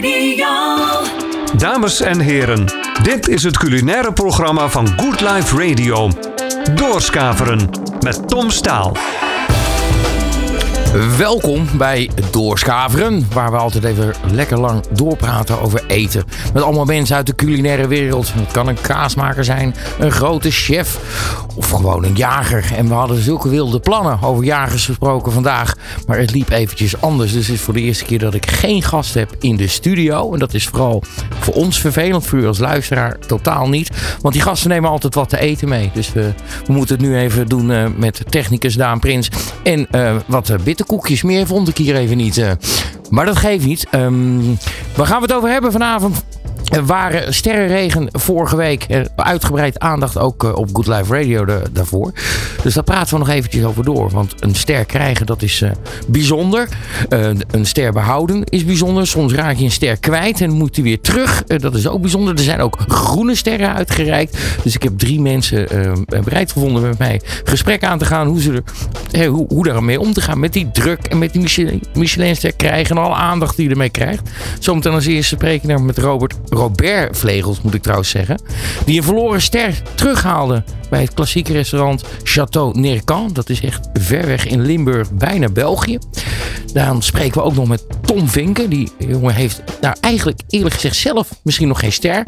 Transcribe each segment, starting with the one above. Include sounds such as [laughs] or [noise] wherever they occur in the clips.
Radio. Dames en heren, dit is het culinaire programma van Good Life Radio. Doorskaveren met Tom Staal. Welkom bij Doorskaveren, waar we altijd even lekker lang doorpraten over eten. Met allemaal mensen uit de culinaire wereld. Het kan een kaasmaker zijn, een grote chef of gewoon een jager. En we hadden zulke wilde plannen over jagers gesproken vandaag. Maar het liep eventjes anders. Dus het is voor de eerste keer dat ik geen gast heb in de studio. En dat is vooral voor ons vervelend, voor u als luisteraar totaal niet. Want die gasten nemen altijd wat te eten mee. Dus we, we moeten het nu even doen uh, met technicus Daan Prins. En uh, wat bitterkoekjes. Meer vond ik hier even niet. maar dat geeft niet. Um, waar gaan we het over hebben vanavond? Er waren sterrenregen vorige week. Uitgebreid aandacht ook op Good Life Radio daarvoor. Dus daar praten we nog eventjes over door. Want een ster krijgen, dat is uh, bijzonder. Uh, een ster behouden is bijzonder. Soms raak je een ster kwijt en moet die weer terug. Dat is ook bijzonder. Er zijn ook groene sterren uitgereikt. Dus ik heb drie mensen bereid gevonden met mij gesprek aan te gaan. Hoe, ze er, hoe, hoe daarmee om te gaan. Met die druk en met die Michelin, Michelinster krijgen. En alle aandacht die je ermee krijgt. Zometeen als eerste spreken we met Robert Robert Vlegels, moet ik trouwens zeggen. Die een verloren ster terughaalde bij het klassieke restaurant Chateau Nercan. Dat is echt ver weg in Limburg, bijna België. Dan spreken we ook nog met Tom Vinken. Die jongen heeft nou eigenlijk eerlijk gezegd zelf misschien nog geen ster.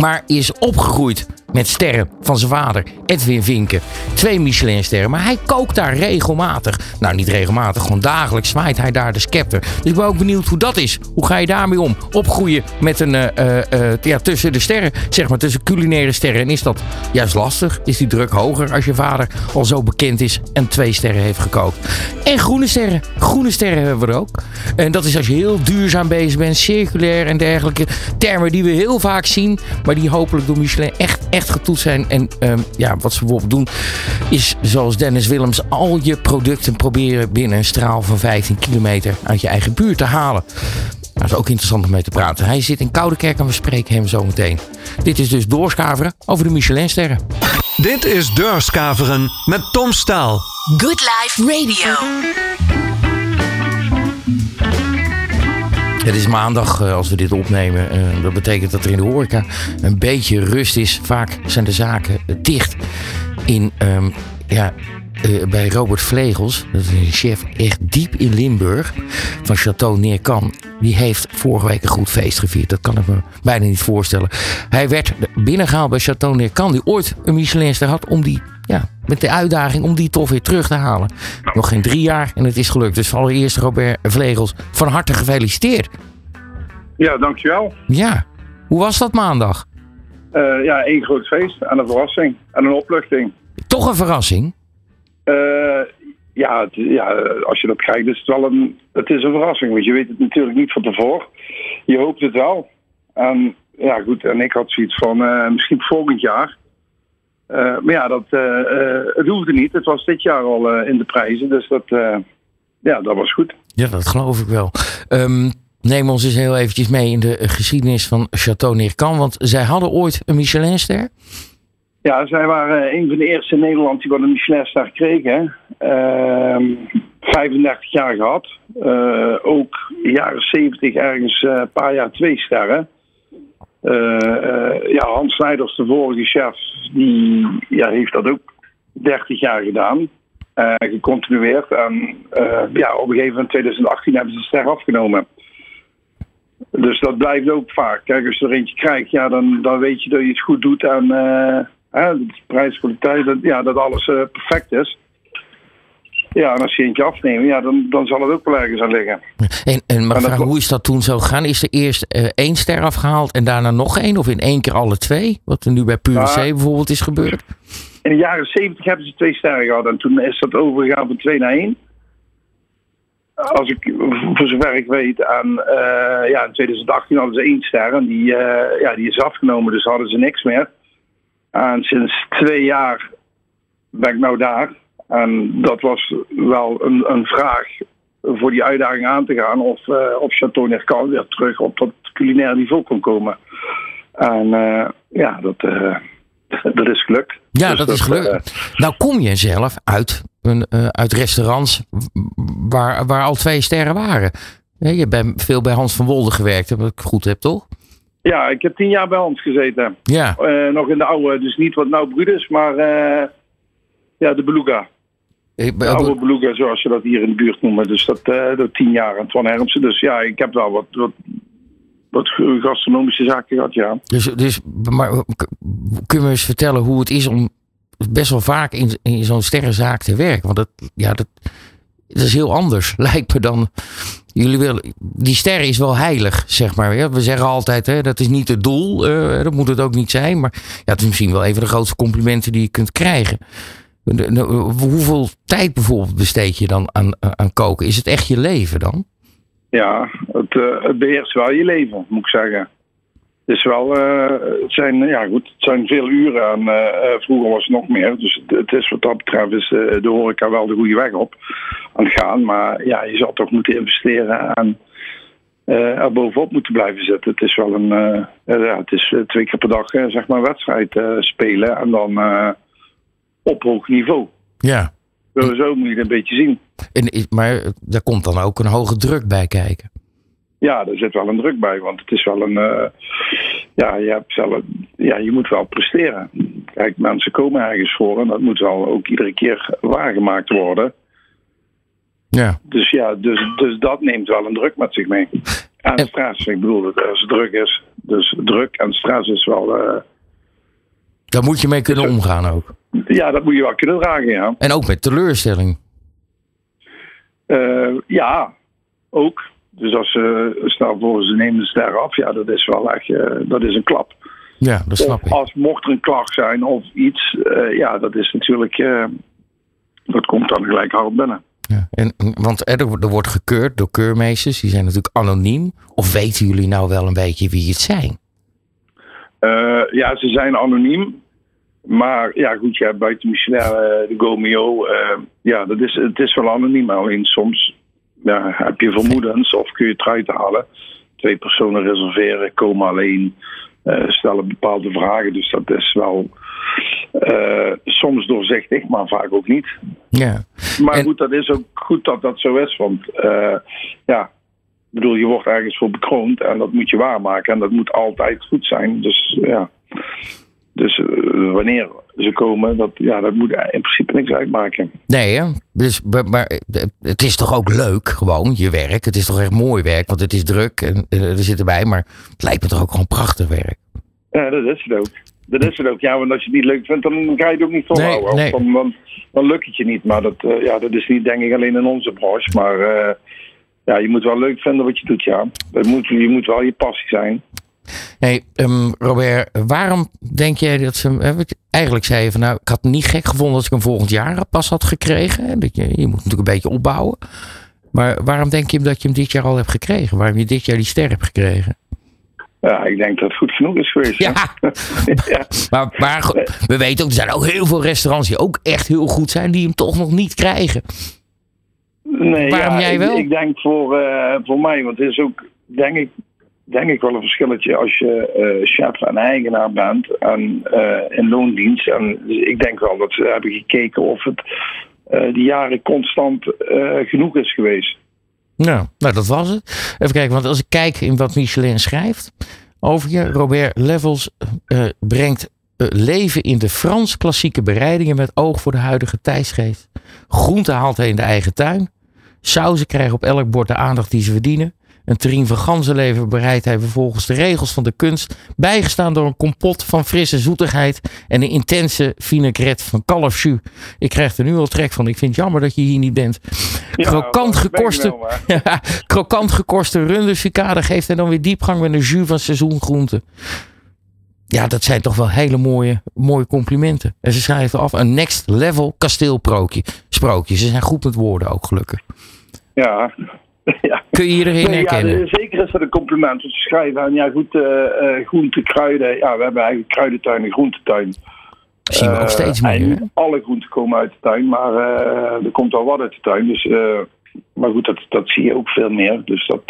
Maar is opgegroeid met sterren van zijn vader, Edwin Vinken. Twee Michelinsterren, maar hij kookt daar regelmatig. Nou, niet regelmatig, gewoon dagelijks zwaait hij daar de scepter. Dus ik ben ook benieuwd hoe dat is. Hoe ga je daarmee om? Opgroeien met een, uh, uh, ja, tussen de sterren, zeg maar, tussen culinaire sterren. En is dat juist lastig? Is die druk hoger als je vader al zo bekend is en twee sterren heeft gekookt? En groene sterren. Groene sterren hebben we er ook. En dat is als je heel duurzaam bezig bent, circulair en dergelijke termen die we heel vaak zien, maar die hopelijk door Michelin echt, echt getoetst zijn. En um, ja, wat ze bijvoorbeeld doen, is zoals Dennis Willems al je producten proberen binnen een straal van 15 kilometer uit je eigen buurt te halen. Dat is ook interessant om mee te praten. Hij zit in Koudekerk en we spreken hem zo meteen. Dit is dus Doorskaveren over de Michelinsterren. Dit is Doorskaveren met Tom Staal. Good Life Radio. Het is maandag uh, als we dit opnemen. Uh, dat betekent dat er in de horeca een beetje rust is. Vaak zijn de zaken dicht. In, um, ja, bij Robert Vlegels, dat is een chef echt diep in Limburg, van Chateau Neerkan. Die heeft vorige week een goed feest gevierd. Dat kan ik me bijna niet voorstellen. Hij werd binnengehaald bij Chateau Neerkan, die ooit een Michelinster had, om die ja, met de uitdaging om die toch weer terug te halen. Nog geen drie jaar en het is gelukt. Dus allereerst Robert Vlegels, van harte gefeliciteerd. Ja, dankjewel. Ja, hoe was dat maandag? Uh, ja, één groot feest en een verrassing en een opluchting. Toch een verrassing? Uh, ja, het, ja, als je dat krijgt is het wel een, het is een verrassing. Want je weet het natuurlijk niet van tevoren. Je hoopt het wel. En ja, goed, en ik had zoiets van uh, misschien volgend jaar. Uh, maar ja, dat, uh, het hoefde niet. Het was dit jaar al in de prijzen. Dus dat, ja, dat was goed. Ja, dat geloof ik wel. Um, neem ons eens heel eventjes mee in de geschiedenis van Chateau Neerkan. Want zij hadden ooit een Michelinster. Ja, zij waren een van de eerste in Nederland die wat een Michelinster kregen. Uh, 35 jaar gehad. Uh, ook jaren 70 ergens een paar jaar twee sterren. Uh, uh, ja, Hans Snijders, de vorige chef, die ja, heeft dat ook 30 jaar gedaan. Uh, gecontinueerd. En ja, op een gegeven moment, in 2018, hebben ze de ster afgenomen. Dus dat blijft ook vaak. Kijk, als je er eentje krijgt, ja, dan, dan weet je dat je het goed doet. En de prijs, kwaliteit, dat, ja, dat alles perfect is. Ja, en als je eentje afneemt, ja, dan, dan zal het ook wel ergens aan liggen. En, en maar vraag, hoe is dat toen zo gegaan? Is er eerst uh, één ster afgehaald en daarna nog één? Of in één keer alle twee? Wat er nu bij Pure C bijvoorbeeld is gebeurd? In de jaren zeventig hebben ze twee sterren gehad. En toen is dat overgegaan van twee naar één. Als ik, voor zover ik weet, aan, uh, ja, in 2018 hadden ze één ster. En die, uh, ja, die is afgenomen, dus hadden ze niks meer. En sinds twee jaar ben ik nou daar. En dat was wel een, een vraag voor die uitdaging aan te gaan of, uh, of Chateau Nercan weer terug op dat culinair niveau kon komen. En uh, ja, dat, uh, [laughs] dat is gelukt. Ja, dus dat, dat, is gelukt. nou kom je zelf uit, een, uit restaurants waar, waar al twee sterren waren. je hebt veel bij Hans van Wolde gewerkt, heb ik goed heb, toch? Ja, ik heb tien jaar bij Hans gezeten. Ja. Eh, nog in de oude, dus niet wat nou Brudus, maar eh, ja, de Beluga. Ik, De oude Beluga, zoals ze dat hier in de buurt noemen. Dus dat, eh dat tien jaar en Twan Hermsen. Dus ja, ik heb wel wat, wat, wat gastronomische zaken gehad, ja. Dus, dus maar, k- kunnen we eens vertellen hoe het is om best wel vaak in, in zo'n sterrenzaak te werken? Want dat, ja, dat, dat is heel anders, [laughs] lijkt me dan. Jullie willen, die ster is wel heilig, zeg maar. We zeggen altijd, hè, dat is niet het doel. eh, dat moet het ook niet zijn. Maar ja, het is misschien wel een van de grootste complimenten die je kunt krijgen. Hoeveel tijd bijvoorbeeld besteed je dan aan, aan koken? Is het echt je leven dan? Ja, het, eh, het beheerst wel je leven, moet ik zeggen. Het is wel, eh, het zijn, ja goed, het zijn veel uren en eh, eh, vroeger was het nog meer. Dus het, is wat dat betreft is eh, de horeca wel de goede weg op aan het gaan. Maar ja, je zal toch moeten investeren en eh, er bovenop moeten blijven zitten. Het is wel een, eh, ja, het is eh, twee keer per dag eh, zeg maar een wedstrijd eh, spelen en dan eh, op hoog niveau. Ja. Zo moet je het een beetje zien. En, maar daar komt dan ook een hoge druk bij kijken. Ja, er zit wel een druk bij, want het is wel een. eh, ja, je, hebt zelf, ja, je moet wel presteren. Kijk, mensen komen ergens voor en dat moet wel ook iedere keer waargemaakt worden. Ja. Dus ja, dus, dus dat neemt wel een druk met zich mee. En stress, ik bedoel, als het druk is. Dus druk en stress is wel. eh, Daar moet je mee kunnen omgaan ook. ja, dat moet je wel kunnen dragen, ja. En ook met teleurstelling. Eh, ja, ook. Dus als ze, stel voor ze nemen de ster af, ja, dat is wel echt, eh, dat is een klap. Ja, dat snap Of ik. als mocht er een klacht zijn of iets, eh, ja, dat is natuurlijk, eh, dat komt dan gelijk hard binnen. Ja. En, want er, er wordt gekeurd door keurmeesters. Die zijn natuurlijk anoniem. Of weten jullie nou wel een beetje wie het zijn? Eh, ja, ze zijn anoniem. Maar ja, goed, je hebt buiten Michelin eh, de Gomeo. eh, ja, dat is, het is wel anoniem. Alleen soms ja, heb je vermoedens of kun je het eruit halen. Twee personen reserveren, komen alleen, stellen bepaalde vragen. Dus dat is wel soms doorzichtig, maar vaak ook niet. Ja. Maar En- goed, dat is ook goed dat dat zo is. Want ja, ik bedoel, je wordt ergens voor bekroond en dat moet je waarmaken. En dat moet altijd goed zijn. Dus ja. Dus eh, wanneer ze komen, dat, ja, dat moet in principe niks uitmaken. Nee, hè? Dus, maar, maar eh, het is toch ook leuk, gewoon, je werk. Het is toch echt mooi werk, want het is druk en eh, er zit erbij. Maar het lijkt me toch ook gewoon prachtig werk. Ja, dat is het ook. Dat is het ook. Ja, want als je het niet leuk vindt, dan ga je het ook niet volhouden. Nee, nee. Dan, dan, dan lukt het je niet. Maar dat, eh, ja, dat is niet, denk ik, alleen in onze branche. Maar eh, ja, je moet wel leuk vinden wat je doet, ja. Dat moet, je moet wel je passie zijn. Hey, ehm, Robert, waarom denk jij dat ze. Eigenlijk zei je van nou, ik had het niet gek gevonden als ik hem volgend jaar pas had gekregen. Dat je, je moet natuurlijk een beetje opbouwen. Maar waarom denk je dat je hem dit jaar al hebt gekregen? Waarom je dit jaar die ster hebt gekregen? Ja, ik denk dat het goed genoeg is geweest. Ja, ja. [laughs] maar, maar we weten ook, er zijn ook heel veel restaurants die ook echt heel goed zijn, die hem toch nog niet krijgen. Nee, Waarom ja, jij ik- wel? Ik, denk voor, eh, voor mij, want het is ook, denk ik, denk ik wel een verschilletje als je eh, chef en eigenaar bent en eh, in loondienst. En dus ik denk wel dat ze hebben gekeken of het die jaren constant genoeg is geweest. Nou, nou, dat was het. Even kijken, want als ik kijk in wat Michelin schrijft over je, Robert Levels brengt leven in de Frans klassieke bereidingen met oog voor de huidige tijdsgeest. Groenten haalt hij in de eigen tuin. Sauzen krijgen op elk bord de aandacht die ze verdienen. Een terrine van ganzenlever bereidt hij vervolgens de regels van de kunst, bijgestaan door een kompot van frisse zoetigheid en een intense vinaigrette van kalfsjus. Ik krijg er nu al trek van. Ik vind het jammer dat je hier niet bent. Krokant ben ja, krokant gekorste [laughs] rundersucade geeft hij dan weer diepgang met een jus van seizoengroenten. Ja, dat zijn toch wel hele mooie, mooie complimenten. En ze schrijven af een next level kasteelprookje. Sprookje. Ze zijn goed met woorden ook gelukkig. Ja. [laughs] ja. Kun je iedereen Nee, ja, herkennen? zeker is dat een compliment. Ze schrijven aan, ja goed, eh eh, groenten, kruiden. Ja, we hebben eigenlijk kruidentuin en groentetuin. Zien we ook Eh, steeds meer. alle groenten komen uit de tuin, maar er komt al wat uit de tuin. Dus, maar goed, dat, dat zie je ook veel meer. Dus dat,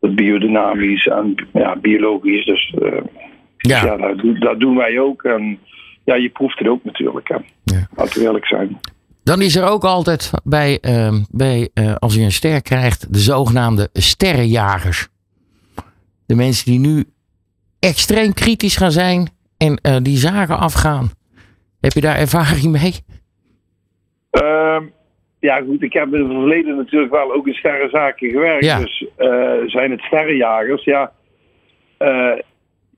dat biodynamisch en ja, biologisch. Dus ja, Ja, dat, doen- dat doen wij ook. En ja, je proeft het ook natuurlijk. Hè. Ja. Laten we eerlijk zijn. Dan is er ook altijd bij, ehm, bij eh, als je een ster krijgt, de zogenaamde sterrenjagers. De mensen die nu extreem kritisch gaan zijn en eh, die zaken afgaan. Heb je daar ervaring mee? Ehm, ja, goed, ik heb in het verleden natuurlijk wel ook in sterrenzaken gewerkt. Ja. Dus eh, zijn het sterrenjagers? Ja,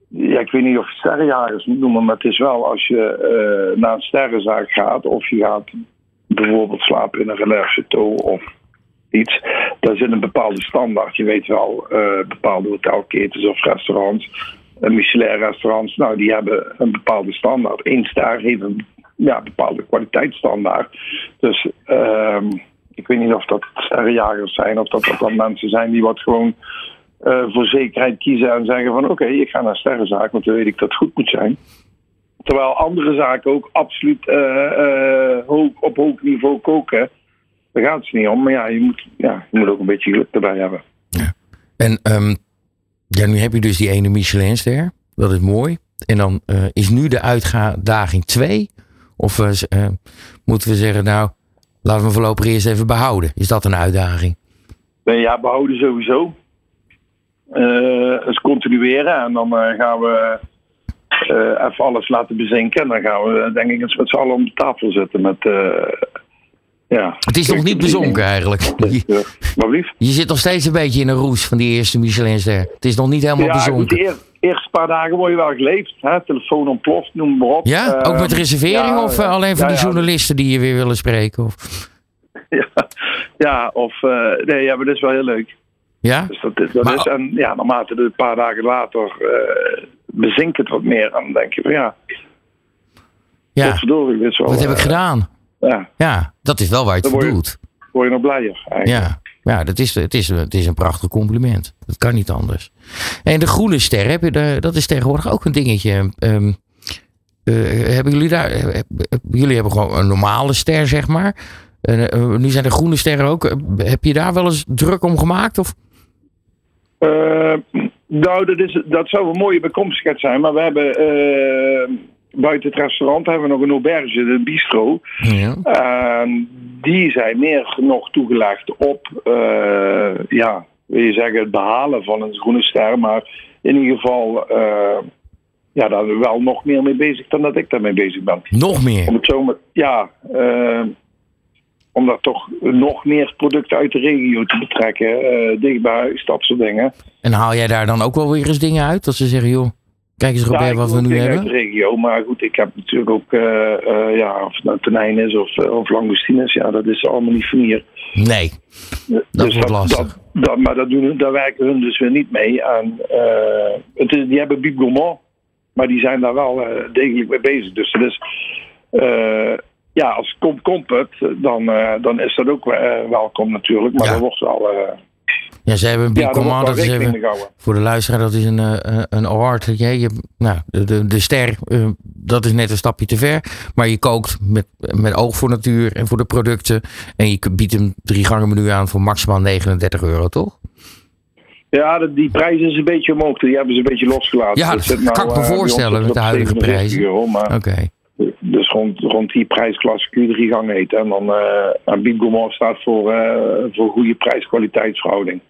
ja, ik weet niet of je sterrenjagers moet noemen, maar het is wel als je eh, naar een sterrenzaak gaat of je gaat bijvoorbeeld slapen in een relais chateau of iets. Daar zit een bepaalde standaard. Je weet wel, eh, bepaalde hotelketens of restaurants, uh, Michelin-restaurants, nou die hebben een bepaalde standaard. Eén ster heeft een ja, bepaalde kwaliteitsstandaard. Dus ehm, ik weet niet of dat sterrenjagers zijn of dat dat dan mensen zijn die wat gewoon eh, voor zekerheid kiezen en zeggen van oké, ik ga naar sterrenzaak, want dan weet ik dat het goed moet zijn. Terwijl andere zaken ook absoluut eh, eh, hoog, op hoog niveau koken. Daar gaat het niet om. Maar ja, je moet, ja, je moet ook een beetje geluk erbij hebben. En ehm, ja, nu heb je dus die ene Michelinster. Dat is mooi. En dan is nu de uitdaging 2. Of moeten we zeggen, nou, laten we voorlopig eerst even behouden. Is dat een uitdaging? Nee, ja, behouden sowieso. Eh eens continueren en dan eh, gaan we eh, even alles laten bezinken. En dan gaan we denk ik eens met z'n allen om de tafel zitten met... ja. Het is nog niet bezonken eigenlijk. Je, maar lief. je zit nog steeds een beetje in een roes van die eerste Michelinster. Het is nog niet helemaal Ja, goed, bezonken. de eer- eerste paar dagen word je wel geleefd. Hè? Telefoon ontploft, noem maar op. Ja, ook met Eh, reservering ja, of alleen van Ja, die journalisten die je weer willen spreken? Of, [laughs] Ja, ja of nee, ja, maar dat is wel heel leuk. Ja? Dus dat is, dat Maar- is, en ja, naarmate het een paar dagen later eh bezinkt het wat meer. En dan denk je van ja, Ja, verdorie, dit is wel. wat heb ik eh, gedaan? Ja, Ja, dat is wel waar je het voor doet. word je nog blijer eigenlijk. Ja, ja dat is, het, is, het is een prachtig compliment. Dat kan niet anders. En de groene ster, heb je daar, dat is tegenwoordig ook een dingetje. Ehm, eh, hebben jullie daar... jullie hebben gewoon een normale ster, zeg maar. Nu zijn de groene sterren ook. Heb je daar wel eens druk om gemaakt? Of? Eh, nou, dat, is, dat zou een mooie bijkomstigheid zijn. Maar we hebben eh, buiten het restaurant hebben we nog een auberge, de bistro. Ja. En die zijn meer nog toegelegd op, eh, ja, wil je zeggen, het behalen van een groene ster. Maar in ieder geval, ja, daar zijn we wel nog meer mee bezig dan dat ik daarmee bezig ben. Nog Om meer? het zo maar, ja, om daar toch nog meer producten uit de regio te betrekken, eh dicht bij huis, dat soort dingen. En haal jij daar dan ook wel weer eens dingen uit? Dat ze zeggen, joh, kijk eens Robert Ja, wat we nu hebben. uit de regio, maar goed, ik heb natuurlijk ook, eh, ja, of het nou tonijn is of, of langoustines, ja, dat is allemaal niet van hier. Nee, Dat wordt lastig. Dat, dat, maar dat doen, daar werken hun dus weer niet mee. En, het is, die hebben Biep Gourmand, maar die zijn daar wel degelijk mee bezig. Dus het is, ja, als het komt, dan, eh, dan is dat ook eh, welkom natuurlijk. Maar Ja. er wordt wel, eh ja, ze hebben een ja, Big Command. Dat is even, gehouden. Voor de luisteraar, dat is een, een award. dat jij je, nou, de, de, ster, dat is net een stapje te ver. Maar je kookt met, met oog voor natuur en voor de producten. En je biedt een drie gangen menu aan voor maximaal 39 euro, toch? Ja, dat- die prijs is een beetje omhoog. Die hebben ze een beetje losgelaten. Ja, Dat dat kan ik me voorstellen met de huidige 47 prijzen. Oké. Dus rond, rond die prijsklasse kun je drie gangen eten. En dan uh, staat voor, uh, voor goede prijs-kwaliteitsverhouding.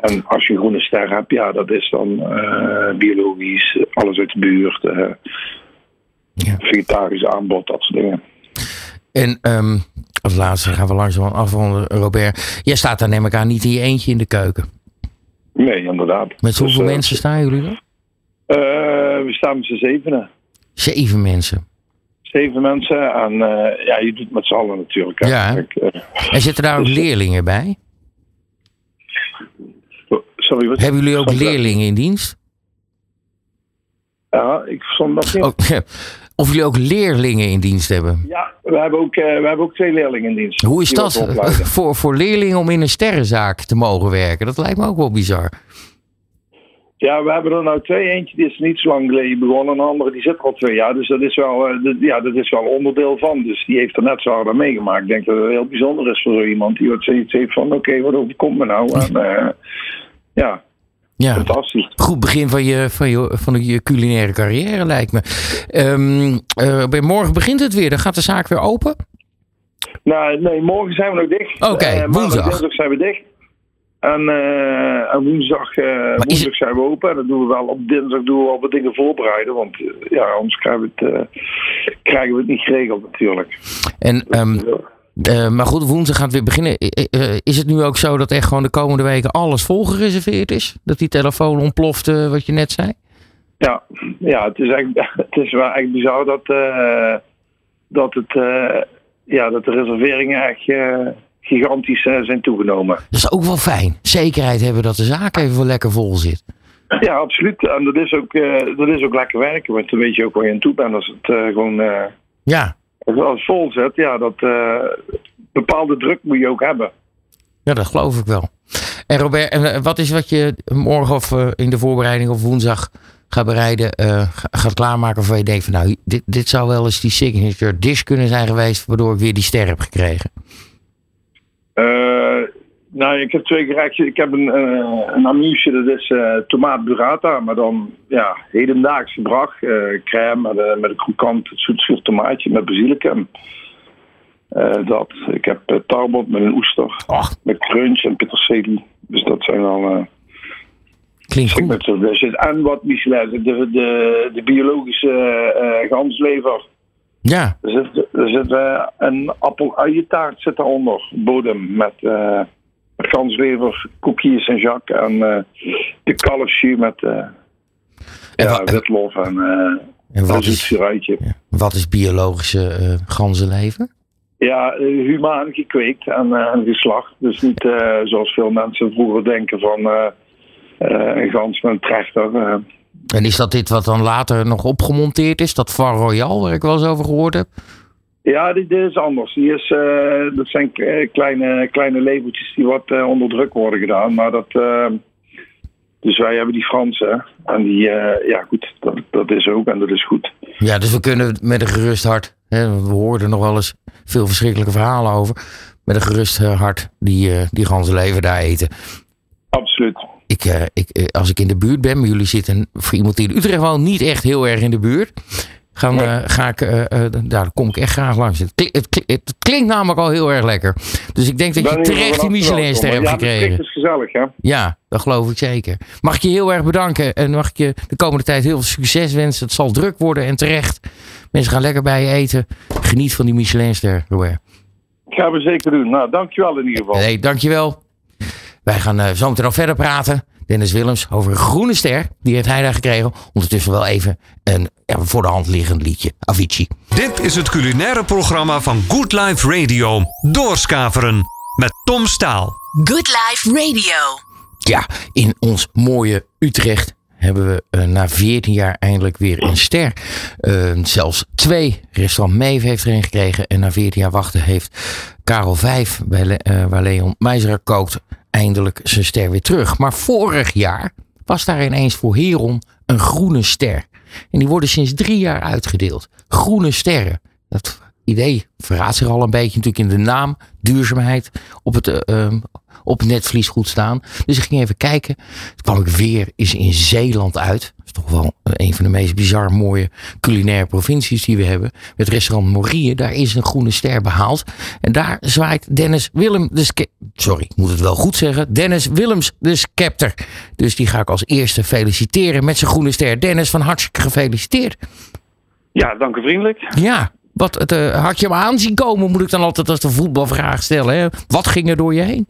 En als je een groene ster hebt, ja, dat is dan uh, biologisch, alles uit de buurt, uh, Ja. vegetarisch aanbod, dat soort dingen. En ehm, als laatste gaan we langzaam afronden, Robert. Jij staat daar neem ik aan niet in je eentje in de keuken. Nee, inderdaad. Met Dus, hoeveel eh, mensen staan jullie er? eh, we staan met z'n zevenen. Zeven mensen. Zeven mensen en eh, ja, je doet met z'n allen natuurlijk. Ja. Kijk, eh, En zitten daar ook Dus- leerlingen bij? sorry, wat? Hebben jullie ook er- leerlingen in dienst? Ja, ik verstond dat niet. Ook, [laughs] of jullie ook leerlingen in dienst hebben? Ja, we hebben, ook, eh, we hebben ook twee leerlingen in dienst. Hoe is dat [laughs] voor, voor leerlingen om in een sterrenzaak te mogen werken? Dat lijkt me ook wel bizar. Ja, we hebben er nou twee. Eentje die is niet zo lang geleden begonnen. Een andere die zit er al twee jaar. Dus dat is wel, eh, dat- ja, dat is wel onderdeel van. Dus die heeft er net zo hard aan meegemaakt. Ik denk dat het heel bijzonder is voor zo iemand. Die wat zoiets heeft van, oké, wat overkomt me nou? En, eh, ja, Ja, fantastisch. goed begin van je, van je, van je culinaire carrière lijkt me. Bij morgen begint het weer. Dan gaat de zaak weer open. Nou, nee, morgen zijn we nog dicht. Oké, maandag, woensdag. zijn we dicht. En, eh, en woensdag, eh, woensdag het- zijn we open. En dan doen we wel op dinsdag doen we wel wat dingen voorbereiden. Want eh, ja, anders krijgen we, het, krijgen we het niet geregeld natuurlijk. En, ehm, eh, maar goed, woensdag gaat het weer beginnen. Is het nu ook zo dat echt gewoon de komende weken alles vol gereserveerd is? Dat die telefoon ontploft, wat je net zei? Ja, ja het, is echt, [laughs] het is wel echt bizar dat, dat, het, ja, dat de reserveringen echt gigantisch eh, zijn toegenomen. Dat is ook wel fijn. Zekerheid hebben dat de zaak even wel lekker vol zit. Ja, absoluut. En dat is ook, eh, dat is ook lekker werken. Want dan weet je ook waar je aan toe bent als het eh, gewoon Ja, als het vol zit. Ja, dat bepaalde druk moet je ook hebben. ja dat geloof ik wel. En Robert, en, wat is wat je morgen of in de voorbereiding of woensdag gaat bereiden, ga- gaat klaarmaken waarvan je denkt van nou, dit, dit zou wel eens die signature dish kunnen zijn geweest waardoor ik weer die ster heb gekregen. Eh, nou, ik heb twee gerechtjes. Ik heb een, eh een amusje, dat is eh tomaat burrata. Maar dan, ja, hedendaags gebracht. crème met, een- met een krokant zoetzuur tomaatje met basilicum. Dat. Ik heb tarbot met een oester. Och, Met crunch en peterselie. Dus dat zijn al... klinkt goed. dishes. En wat Michelin, de, de, de biologische ganslever. Ja, Er zit, er zit eh, een appel-uientaart zit daaronder. Bodem met eh ganslever, koekjes en Jacques. En eh, de kalfsjus met eh En ja, witlof en, en wat is, wat is biologische ganzenleven? Ja, humaan gekweekt en, en geslacht. Dus niet zoals veel mensen vroeger denken van een gans met een trechter. En is dat dit wat dan later nog opgemonteerd is? Dat Var Royal, waar ik wel eens over gehoord heb? Ja, dit, dit is anders. Die is, eh, dat zijn eh, kleine, kleine labeltjes die wat eh, onder druk worden gedaan. Maar dat, dus wij hebben die Franse. En die, ja goed, dat, dat is ook en dat is goed. Ja, dus we kunnen met een gerust hart. Hè, we hoorden nog wel eens veel verschrikkelijke verhalen over. Met een gerust hart die, die ganzenleven daar eten. Absoluut. Ik, eh, ik, eh, als ik in de buurt ben, maar jullie zitten voor iemand die in Utrecht woont niet echt heel erg in de buurt. Gaan, ga ik, eh, daar kom ik echt graag langs. Het, het, kli- het klinkt namelijk al heel erg lekker. Dus ik denk dat je Ben terecht die Michelinster hebt. Ja, gekregen. het is gezellig hè. Ja, dat geloof ik zeker. Mag ik je heel erg bedanken en mag ik je de komende tijd heel veel succes wensen. Het zal druk worden en terecht. Mensen gaan lekker bij je eten. Geniet van die Michelinster, Robert. Gaan we zeker doen. Nou, dankjewel in ieder geval. Nee, dankjewel. Wij gaan eh, zo meteen nog verder praten. Dennis Willems over een groene ster. Die heeft hij daar gekregen. Ondertussen wel even een ja, voor de hand liggend liedje. Avicii. Dit is het culinaire programma van Good Life Radio. Doorskaveren met Tom Staal. Good Life Radio. Ja, in ons mooie Utrecht hebben we eh, na 14 jaar eindelijk weer een ster. Eh, zelfs twee. Restaurant Meef heeft er een gekregen. En na 14 jaar wachten heeft Karel Vijf, bij Le- eh, waar Leon Meijzer kookt, eindelijk zijn ster weer terug. Maar vorig jaar was daar ineens voor Heron een groene ster. En die worden sinds drie jaar uitgedeeld. Groene sterren. Dat idee verraadt zich al een beetje natuurlijk in de naam. Duurzaamheid op het, eh, ehm, op netvlies goed staan. Dus ik ging even kijken. Toen kwam ik weer eens in Zeeland uit. Is toch wel een van de meest bizar mooie culinaire provincies die we hebben. Met restaurant Morie, daar is een groene ster behaald. En daar zwaait Dennis Willem de Ske- Sorry, ik moet het wel goed zeggen. Dennis Willems de Scepter. Dus die ga ik als eerste feliciteren met zijn groene ster. Dennis, van hartstikke gefeliciteerd. Ja, dank u vriendelijk. Ja, wat, het, eh, had je hem aanzien komen, moet ik dan altijd als de voetbalvraag stellen. Hè? Wat ging er door je heen?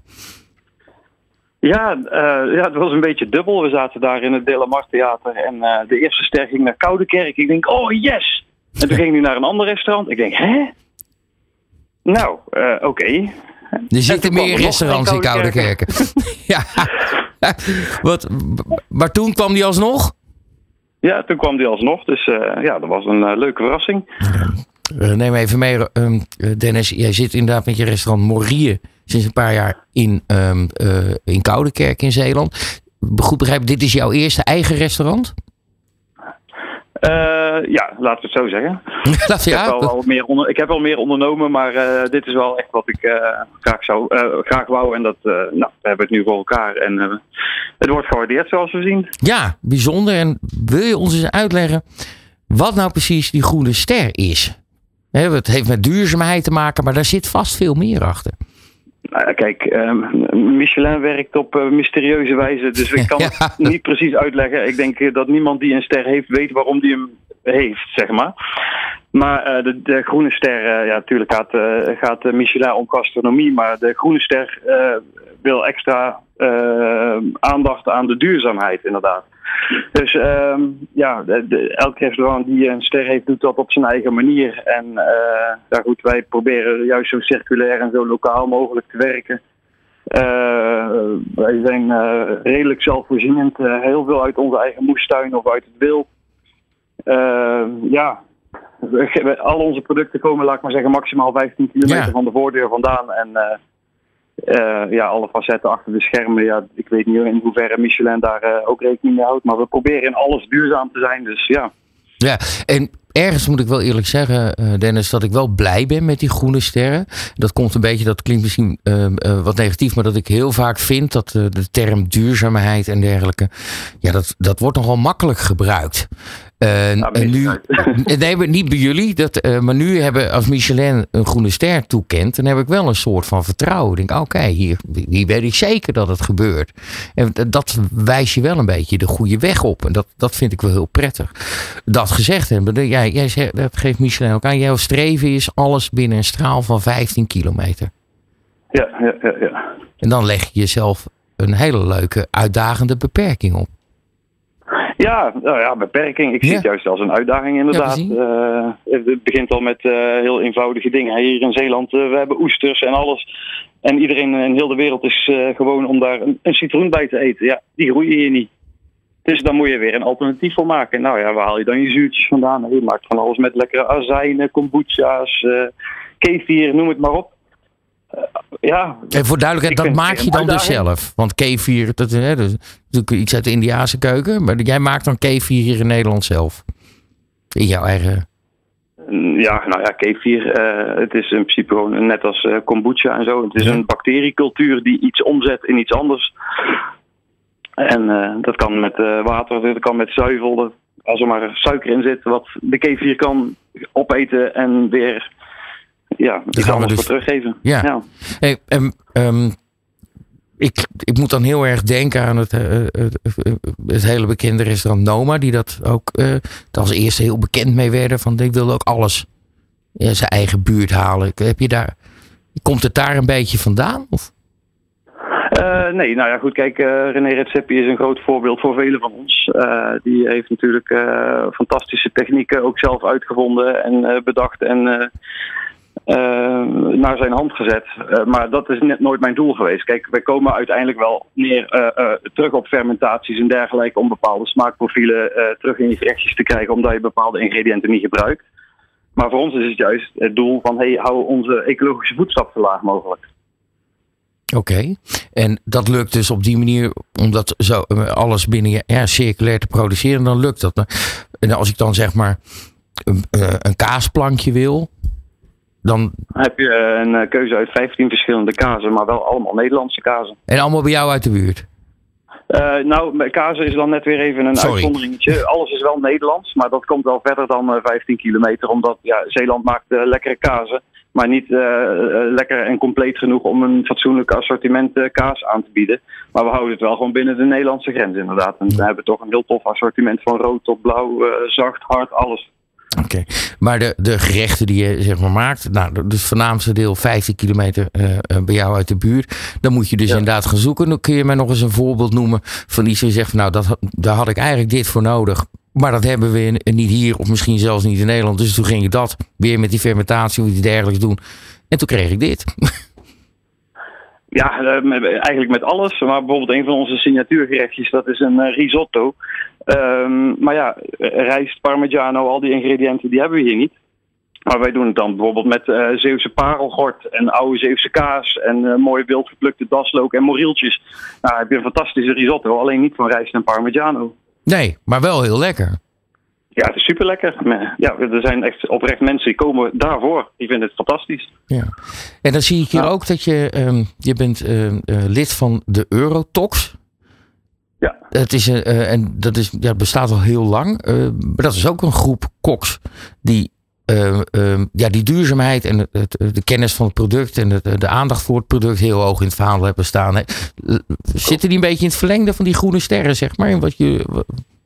Ja, eh, ja, het was een beetje dubbel. We zaten daar in het Delamar Theater en eh, de eerste ster ging naar Koudekerk. Ik denk, oh yes! En toen ging hij naar een ander restaurant. Ik denk, hè? Nou, eh, oké. Er zitten toen kwam meer er restaurants in Koude Koude Kerken. [laughs] ja. [laughs] Wat, maar toen kwam die alsnog? Ja, toen kwam hij alsnog. Dus ja, dat was een leuke verrassing. Neem even mee, ehm, eh, Dennis. Jij zit inderdaad met je restaurant Morie sinds een paar jaar in, eh in Koudekerk in Zeeland. Goed begrijpen, dit is jouw eerste eigen restaurant? Eh, ja, laten we het zo zeggen. [laughs] Dat, Ik, heb al meer onder, ik heb wel meer ondernomen, maar eh, dit is wel echt wat ik graag, zou, graag wou. En dat nou, we hebben het nu voor elkaar. En het wordt gewaardeerd zoals we zien. ja, bijzonder. En wil je ons eens uitleggen wat nou precies die groene ster is? Het heeft met duurzaamheid te maken, maar daar zit vast veel meer achter. Nou kijk, ehm, Michelin werkt op eh, mysterieuze wijze, dus ik [laughs] kan Ja. het niet precies uitleggen. Ik denk eh, dat niemand die een ster heeft weet waarom die hem heeft, zeg maar. Maar eh, de, de groene ster, ja, natuurlijk gaat, gaat Michelin om gastronomie, maar de groene ster wil extra aandacht aan de duurzaamheid, inderdaad. Dus ehm, ja, de, de- elk restaurant die een ster heeft, doet dat op zijn eigen manier. En eh, ja, goed, wij proberen juist zo circulair en zo lokaal mogelijk te werken. Eh, wij zijn eh, redelijk zelfvoorzienend, heel veel uit onze eigen moestuin of uit het wild. Eh, ja, we al onze producten komen, laat ik maar zeggen, maximaal 15 kilometer Ja. van de voordeur vandaan. En eh, ja, alle facetten achter de schermen. Ja, ik weet niet in hoeverre Michelin daar eh, ook rekening mee houdt. Maar we proberen in alles duurzaam te zijn. Dus ja. Ja, en ergens moet ik wel eerlijk zeggen, eh, Dennis, dat ik wel blij ben met die groene sterren. Dat komt een beetje, dat klinkt misschien eh, eh, wat negatief, maar dat ik heel vaak vind dat de term duurzaamheid en dergelijke, ja, dat, dat wordt nogal makkelijk gebruikt. Eh, Nou, en nu, [laughs] nee, maar niet bij jullie, dat, eh, maar nu hebben als Michelin een groene ster toekent, dan heb ik wel een soort van vertrouwen. Ik denk, oké, hier, hier weet ik zeker dat het gebeurt. En dat wijst je wel een beetje de goede weg op. En dat, dat vind ik wel heel prettig. Dat gezegd hebben, jij, jij zegt, dat geeft Michelin ook aan. Jouw streven is alles binnen een straal van 15 kilometer. Ja, ja, ja, ja. En dan leg je jezelf een hele leuke, uitdagende beperking op. Ja, nou ja, beperking. Ik zie Ja. het juist als een uitdaging inderdaad. Eh, het begint al met eh, heel eenvoudige dingen. Hier in Zeeland, uh, we hebben oesters en alles. En iedereen in heel de wereld is gewoon om daar een, een, citroen bij te eten. Ja, die groeien hier niet. Dus dan moet je weer een alternatief voor maken. Nou ja, waar haal je dan je zuurtjes vandaan? Je maakt van alles met lekkere azijnen, kombucha's, kefir, noem het maar op. Uh, ja. En voor duidelijkheid, dat maak je dan dus zelf. Want kefir, dat, is natuurlijk iets uit de Indiase keuken. Maar jij maakt dan kefir hier in Nederland zelf. In jouw eigen... Ja, nou ja, kefir, uh, het is in principe gewoon net als uh, kombucha en zo. Het is ja. een bacteriecultuur die iets omzet in iets anders. En uh, dat kan met water, dat kan met zuivel. Als er maar suiker in zit, wat de kefir kan opeten en weer ja, die gaan we dus voor teruggeven. Ja. ja. Hey, um, um, ik, ik moet dan heel erg denken aan het, uh, het, hele bekende restaurant Noma, die dat ook uh, als eerste heel bekend mee werden. Van die wilde ook alles in zijn eigen buurt halen. Heb je daar, komt het daar een beetje vandaan? Of? Uh, nee, nou ja, goed, kijk, uh, René Redzepi is een groot voorbeeld voor velen van ons. Uh, die heeft natuurlijk fantastische technieken ook zelf uitgevonden en bedacht en naar zijn hand gezet. Uh, maar dat is net nooit mijn doel geweest. Kijk, wij komen uiteindelijk wel neer uh, terug op fermentaties en dergelijke om bepaalde smaakprofielen terug in je gerechtjes te krijgen, omdat je bepaalde ingrediënten niet gebruikt. Maar voor ons is het juist het doel van hey, hou onze ecologische voetstap zo laag mogelijk. Oké, en dat lukt dus op die manier om dat zo alles binnen je ja, circulair te produceren, dan lukt dat. En als ik dan zeg maar een, een kaasplankje wil, dan heb je een keuze uit 15 verschillende kazen, maar wel allemaal Nederlandse kazen. En allemaal bij jou uit de buurt? Uh, nou, kazen is dan net weer even een Sorry. uitzonderingetje. [laughs] Alles is wel Nederlands, maar dat komt wel verder dan uh, 15 kilometer. Omdat ja, Zeeland maakt uh, lekkere kazen, maar niet lekker en compleet genoeg om een fatsoenlijk assortiment kaas aan te bieden. Maar we houden het wel gewoon binnen de Nederlandse grens inderdaad. En we hebben toch een heel tof assortiment van rood tot blauw, zacht, hard, alles. Oké, okay. maar de, de gerechten die je zeg maar maakt, nou, dus voornaamste deel 15 kilometer uh, bij jou uit de buurt, dan moet je dus ja. inderdaad gaan zoeken. Dan kun je mij nog eens een voorbeeld noemen van iets je zegt, nou, dat, daar had ik eigenlijk dit voor nodig. Maar dat hebben we niet hier, of misschien zelfs niet in Nederland. Dus toen ging ik dat weer met die fermentatie of iets dergelijks doen. En toen kreeg ik dit. [laughs] Ja, eigenlijk met alles. Maar bijvoorbeeld een van onze signatuurgerechtjes, dat is een risotto. Um, maar ja, rijst, parmigiano, al die ingrediënten, die hebben we hier niet. Maar wij doen het dan bijvoorbeeld met uh, Zeeuwse parelgort en oude Zeeuwse kaas en uh, mooie wildgeplukte daslook en morieltjes. Nou, heb je een fantastische risotto, alleen niet van rijst en parmigiano. Nee, maar wel heel lekker. Ja, het is super lekker. Ja, er zijn echt oprecht mensen die komen daarvoor. Die vinden het fantastisch. Ja. En dan zie ik hier ook dat je, um, je bent uh, uh, lid van de Eurotox. Ja. Het is, uh, en dat is, ja, bestaat al heel lang. maar dat is ook een groep koks die eh, ja, die duurzaamheid en het, het- de kennis van het product en de, de aandacht voor het product heel hoog in het vaandel hebben staan. hè. Eh, Zitten die een beetje in het verlengde van die groene sterren, zeg maar, in wat, je,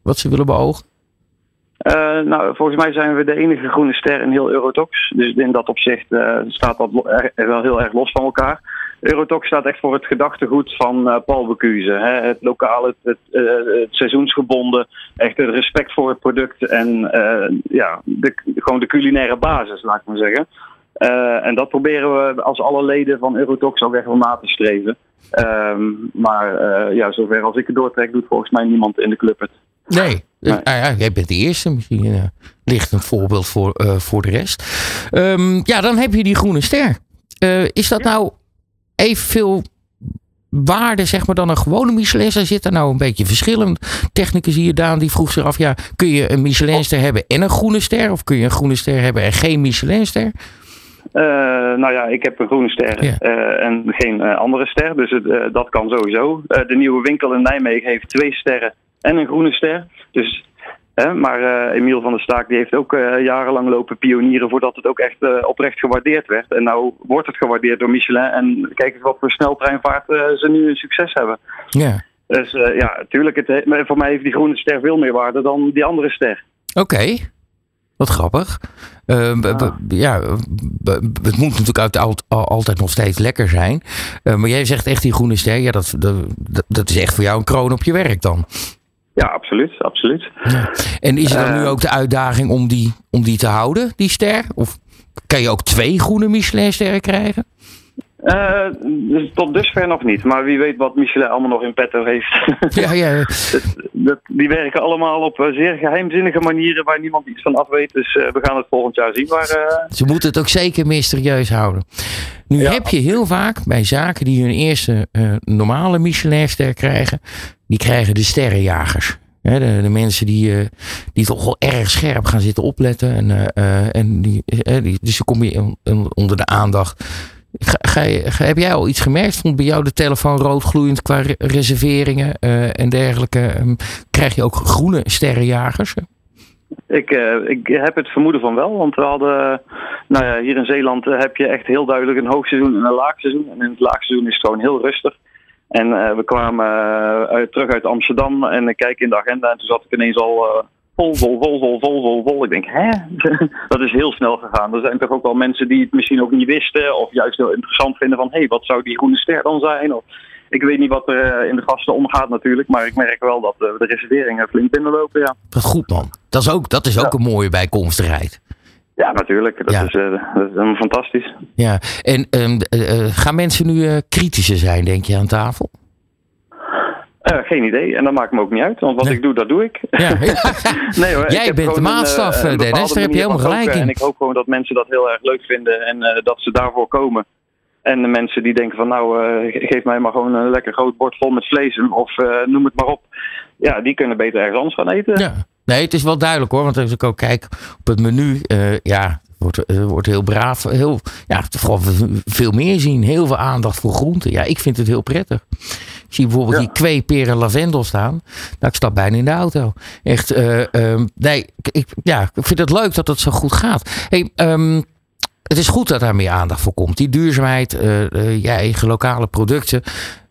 wat ze willen beogen? Eh, nou, volgens mij zijn we de enige groene ster in heel Eurotox. Dus in dat opzicht eh, staat dat er- er wel heel erg los van elkaar. Eurotox staat echt voor het gedachtegoed van eh, Paul Bocuse. Hè? Het lokale, het, het, eh, het seizoensgebonden, echt het respect voor het product en eh, ja, de, gewoon de culinaire basis, laat ik maar zeggen. En dat proberen we als alle leden van Eurotox ook echt wel na te streven. Ehm, maar ja, zover als ik het doortrek, doet volgens mij niemand in de club het. Nee. Nee. nou ja, jij bent de eerste. Misschien ligt een voorbeeld voor, voor de rest. Ehm, ja, dan heb je die groene ster. Is dat nou evenveel waarde zeg maar, dan een gewone Michelinster? Zit er nou een beetje verschillen? Technicus hier, Daan, die vroeg zich af... Ja, kun je een Michelinster hebben en een groene ster? Of kun je een groene ster hebben en geen Michelinster? Eh, nou ja, ik heb een groene ster Ja. eh, en geen eh, andere ster. Dus het, dat kan sowieso. De nieuwe winkel in Nijmegen heeft twee sterren en een groene ster. Dus, maar eh, Emiel van der Staak die heeft ook eh, jarenlang lopen pionieren voordat het ook echt eh, oprecht gewaardeerd werd. En nou wordt het gewaardeerd door Michelin. En kijk eens wat voor sneltreinvaart ze nu een succes hebben. Ja. Dus ja, het, maar voor mij heeft die groene ster veel meer waarde dan die andere ster. Oké. Wat grappig. B- ja, het moet natuurlijk uit- al- al- altijd nog steeds lekker zijn. Maar jij zegt echt die groene ster. Ja, dat- dat is echt voor jou een kroon op je werk dan. Ja, absoluut, absoluut. En is er dan nu Eh. ook de uitdaging om die, om die te houden, die ster? Of kan je ook twee groene Michelin-sterren krijgen? Eh, dus tot dusver nog niet. Maar wie weet wat Michelin allemaal nog in petto heeft. [laughs] Ja, ja. dat, die werken allemaal op eh, zeer geheimzinnige manieren waar niemand iets van af weet. Dus we gaan het volgend jaar zien. Maar Ze moeten het ook zeker mysterieus houden. Nu Ja. heb je heel vaak bij zaken die hun eerste normale Michelin-ster krijgen, die krijgen de sterrenjagers. De, mensen die, eh, die toch wel erg scherp gaan zitten opletten. En, eh, eh, en die, die, dus dan kom je on- on- onder de aandacht. Ga, heb jij al iets gemerkt? Vond bij jou de telefoon roodgloeiend qua re- reserveringen en dergelijke? Ehm, krijg je ook groene sterrenjagers? ik, ik heb het vermoeden van wel. Want we hadden, nou ja, hier in Zeeland heb je echt heel duidelijk een hoogseizoen en een laagseizoen. En in het laagseizoen is het gewoon heel rustig. En eh, we kwamen eh, uit, terug uit Amsterdam en ik kijk in de agenda en toen zat ik ineens al eh, vol, vol, vol, vol, vol, vol, vol. Ik denk, hè? [laughs] dat is heel snel gegaan. Er zijn toch ook wel mensen die het misschien ook niet wisten of juist heel interessant vinden van, hé, hey, wat zou die groene ster dan zijn? Of, ik weet niet wat er in de gasten omgaat natuurlijk, maar ik merk wel dat de reserveringen flink binnenlopen, ja. Goed man. Dat is ook, dat is ook een mooie bijkomstigheid. Ja, natuurlijk. Dat, Ja. Is, eh, dat is helemaal fantastisch. Ja, en ehm, eh, eh, gaan mensen nu eh, kritischer zijn, denk je, aan tafel? Geen idee. En dat maakt me ook niet uit, want wat Nee. ik doe, dat doe ik. Ja. [laughs] nee, hoor, Jij bent de een, maatstaf, een Dennis. Daar heb je helemaal gelijk in. En ik hoop gewoon dat mensen dat heel erg leuk vinden en dat ze daarvoor komen. En de mensen die denken van nou, ge- geef mij maar gewoon een lekker groot bord vol met vlees of noem het maar op. Ja, die kunnen beter ergens anders gaan eten. Ja. Nee, het is wel duidelijk hoor. Want als ik ook kijk op het menu, eh, ja, wordt, eh, wordt heel braaf. Heel, ja, vooral veel meer zien. Heel veel aandacht voor groenten. Ja, ik vind het heel prettig. Ik zie bijvoorbeeld Ja. die twee peren lavendel staan. Nou, ik stap bijna in de auto. Echt, eh, ehm, nee, ik, ja, ik vind het leuk dat het zo goed gaat. Hey, ehm, het is goed dat daar meer aandacht voor komt. Die duurzaamheid, eh, je eigen lokale producten.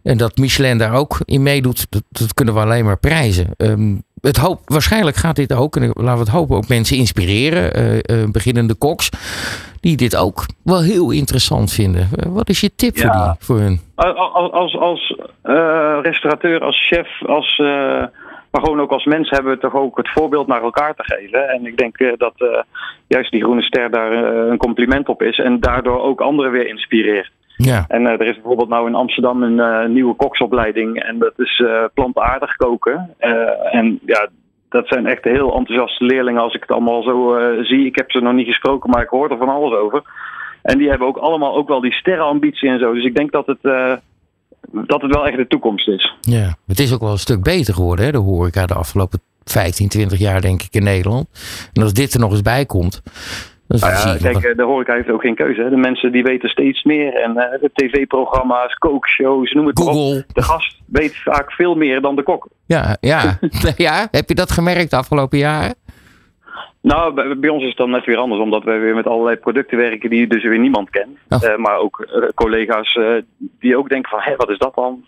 En dat Michelin daar ook in meedoet, dat, dat kunnen we alleen maar prijzen. Ehm, het hoop, waarschijnlijk gaat dit ook, en laten we het hopen, ook mensen inspireren. eh, eh, beginnende koks, die dit ook wel heel interessant vinden. Eh, wat is je tip voor, die, voor hun? Als, als, als restaurateur, als chef, als, maar gewoon ook als mens hebben we toch ook het voorbeeld naar elkaar te geven. En ik denk dat juist die groene ster daar een compliment op is en daardoor ook anderen weer inspireert. Ja, En eh, er is bijvoorbeeld nou in Amsterdam een eh, nieuwe koksopleiding en dat is eh, plantaardig koken. En ja, dat zijn echt heel enthousiaste leerlingen als ik het allemaal zo zie. Ik heb ze nog niet gesproken, maar ik hoor er van alles over. En die hebben ook allemaal ook wel die sterrenambitie en zo. Dus ik denk dat het, dat het wel echt de toekomst is. ja, het is ook wel een stuk beter geworden, hè, de horeca de afgelopen 15, 20 jaar, denk ik, in Nederland. En als dit er nog eens bij komt. Nou ja, kijk, eh, de horeca heeft ook geen keuze. Hè. De mensen die weten steeds meer. En eh, de tv-programma's, kookshows, noem het maar op. Google. De gast weet vaak veel meer dan de kok. Ja, ja. [laughs] [laughs] ja, heb je dat gemerkt de afgelopen jaren? Nou, bij, bij ons is het dan net weer anders, omdat wij weer met allerlei producten werken die dus weer niemand kent. Oh. Eh, maar ook collega's die ook denken van, hé, wat is dat dan?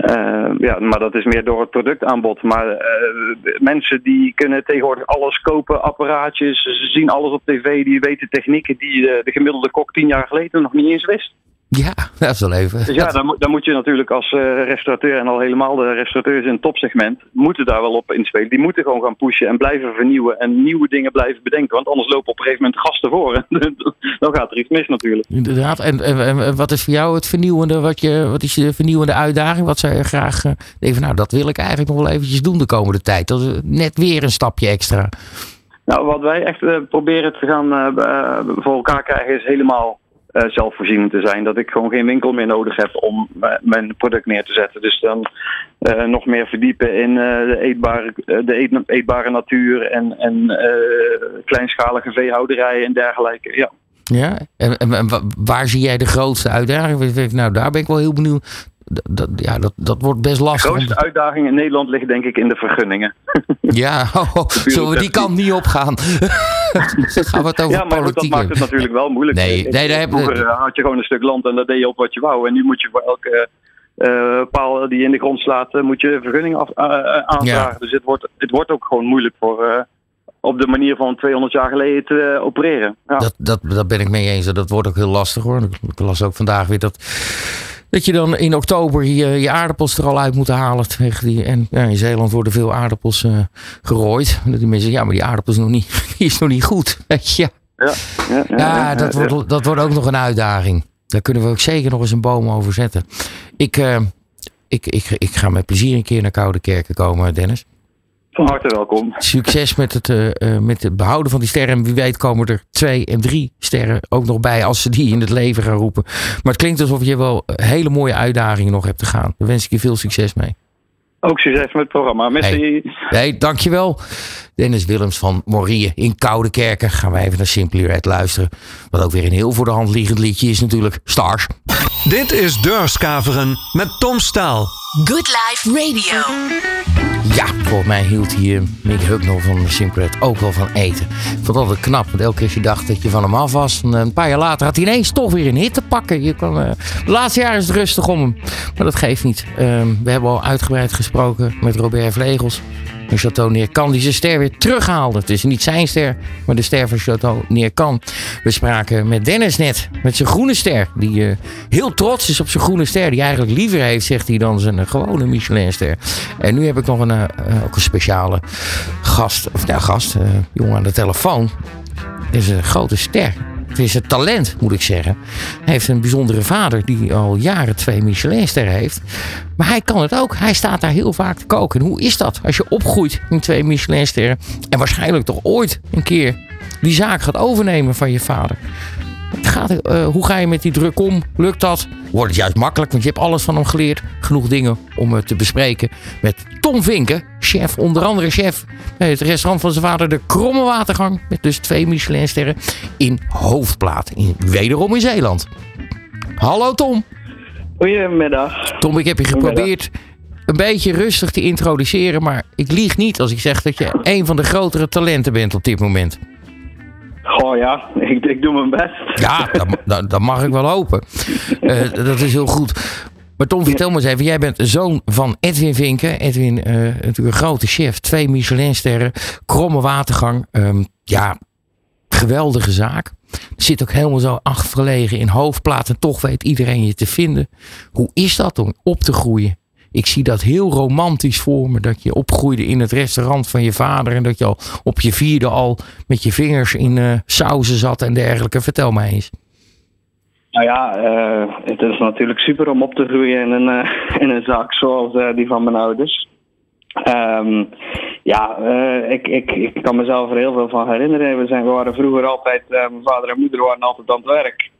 Eh, ja, maar dat is meer door het productaanbod. Maar eh, mensen die kunnen tegenwoordig alles kopen, apparaatjes, ze zien alles op tv, die weten technieken die eh, de gemiddelde kok tien jaar geleden nog niet eens wist. Ja, [laughs] dat is wel even. Dus ja, dan, moet- dan moet je natuurlijk als eh, restaurateur en al helemaal de restaurateurs in het topsegment moeten daar wel op inspelen. Die moeten gewoon gaan pushen en blijven vernieuwen en nieuwe dingen blijven bedenken. Want anders lopen op een gegeven moment gasten voor. en [laughs] dan gaat er iets mis natuurlijk. Inderdaad. En, en, en wat is voor jou het vernieuwende? Wat, je, wat is je vernieuwende uitdaging? Wat zou je graag eh, denken? Nou, dat wil ik eigenlijk nog wel eventjes doen de komende tijd. Dat is net weer een stapje extra. Nou, wat wij echt eh, proberen te gaan voor elkaar krijgen is helemaal eh, zelfvoorzienend te zijn. Dat ik gewoon geen winkel meer nodig heb om mijn product neer te zetten. Dus dan eh, nog meer verdiepen in eh, de, eetbare, de eet- eetbare natuur en, en kleinschalige veehouderijen en dergelijke. Ja. Ja? En, en, en wa- waar zie jij de grootste uitdaging? Nou, daar ben ik wel heel benieuwd. Dat, ja, dat, dat wordt best De lastig. om- grootste uitdaging in Nederland ligt denk ik in de vergunningen. Ja, [laughs] oh, zullen we die kant niet opgaan? Dan [laughs] gaan we het over Ja, maar goed, dat maakt het natuurlijk wel moeilijk. Nee, nee, daar Vroeger eh, had je gewoon een stuk land en daar deed je op wat je wou. En nu moet je voor elke eh, paal die je in de grond slaat, eh, moet je een vergunning af, aanvragen. Ja. Dus het wordt, het wordt ook gewoon moeilijk voor op de manier van 200 jaar geleden te opereren. Ja. Dat, dat, dat ben ik mee eens. Dat wordt ook heel lastig hoor. Ik las ook vandaag weer dat, dat je dan in oktober je, je aardappels er al uit moet halen. Tegen die, en ja, in Zeeland worden veel aardappels eh, gerooid. Dat die mensen ja, maar die aardappels nog niet, [laughs] die is nog niet goed. Ja. ja, ja, ja, Ja, dat wordt, dat wordt ook nog een uitdaging. Daar kunnen we ook zeker nog eens een boom over zetten. Ik, eh, ik, ik, ik ga met plezier een keer naar Koude Kerken komen, Dennis. Van harte welkom. Succes met het, eh, eh, met het behouden van die sterren. En wie weet komen er twee en drie sterren ook nog bij als ze die in het leven gaan roepen. Maar het klinkt alsof je wel hele mooie uitdagingen nog hebt te gaan. Daar wens ik je veel succes mee. Ook succes met het programma. Merci. Nee, dankjewel. Dennis Willems van Morieën in Koude Kerken. Gaan wij even naar Simply Red luisteren. Wat ook weer een heel voor de hand liggend liedje is natuurlijk. Stars. Dit is Deurskaveren met Tom Staal. Good Life Radio. Ja, volgens mij hield hij eh, Mick Hucknall van Simply Red ook wel van eten. Ik vond het altijd knap. Want elke keer als je dacht dat je van hem af was. en, eh, Een paar jaar later had hij ineens toch weer een hit te pakken. Je kan, eh, de laatste jaar is het rustig om hem. Maar dat geeft niet. Ehm, we hebben al uitgebreid gesproken met Robert Vlegels. Van Chateau Neerkan die zijn ster weer terughaalde. Het is niet zijn ster, maar de ster van Chateau Neerkan. We spraken met Dennis net, met zijn groene ster. Die eh, heel trots is op zijn groene ster. Die eigenlijk liever heeft, zegt hij, dan zijn gewone Michelinster. En nu heb ik nog een, eh, eh, ook een speciale gast, of nou gast, eh, jongen aan de telefoon. Dit is een grote ster. Het is een talent, moet ik zeggen. Hij heeft een bijzondere vader die al jaren twee Michelinsterren heeft. Maar hij kan het ook. Hij staat daar heel vaak te koken. En hoe is dat als je opgroeit in twee Michelinsterren en waarschijnlijk toch ooit een keer die zaak gaat overnemen van je vader? Gaat, eh, hoe ga je met die druk om? Lukt dat? Wordt het juist makkelijk, want je hebt alles van hem geleerd. Genoeg dingen om het te bespreken met Tom Vinken, chef, onder andere chef bij het restaurant van zijn vader, de Kromme Watergang. Met dus twee Michelinsterren in Hoofdplaat, in, wederom in Zeeland. Hallo Tom. Goedemiddag. Tom, ik heb je geprobeerd een beetje rustig te introduceren, maar ik lieg niet als ik zeg dat je een van de grotere talenten bent op dit moment. Goh ja, [laughs] ik, ik doe mijn best. Ja, dat, [laughs] dat, dat mag ik wel hopen. Eh, dat is heel goed. Maar Tom, vertel me eens even. Jij bent zoon van Edwin Vinken. Edwin, eh, natuurlijk een grote chef. Twee Michelinsterren. Kromme watergang. Ehm, ja, geweldige zaak. Zit ook helemaal zo achtergelegen in hoofdplaat. En toch weet iedereen je te vinden. Hoe is dat om op te groeien? Ik zie dat heel romantisch voor me. Dat je opgroeide in het restaurant van je vader. En dat je al op je vierde al met je vingers in eh sauzen zat en dergelijke. Vertel mij eens. Nou ja, eh, het is natuurlijk super om op te groeien in een, eh, in een zaak zoals die van mijn ouders. Ehm, ja, ik, ik, ik kan mezelf er heel veel van herinneren. We, zijn, we waren vroeger altijd, mijn vader en moeder waren altijd aan het werk.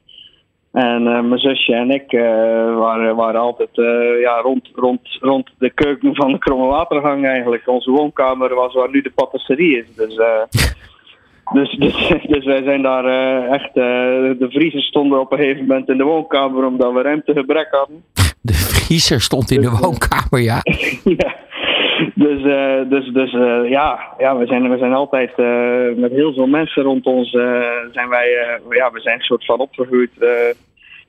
En eh, mijn zusje en ik eh, waren, waren altijd eh, ja, rond, rond, rond de keuken van de Kromme Watergang eigenlijk. Onze woonkamer was waar nu de patisserie is. Dus, [laughs] dus, dus, dus wij zijn daar echt... de vriezen stonden op een gegeven moment in de woonkamer omdat we ruimtegebrek hadden. De vriezer stond in de woonkamer, ja. [laughs] ja. Dus, eh, dus, dus eh, ja, ja we, zijn, we zijn altijd eh, met heel veel mensen rond ons. zijn wij, ja, we zijn een soort van opgegroeid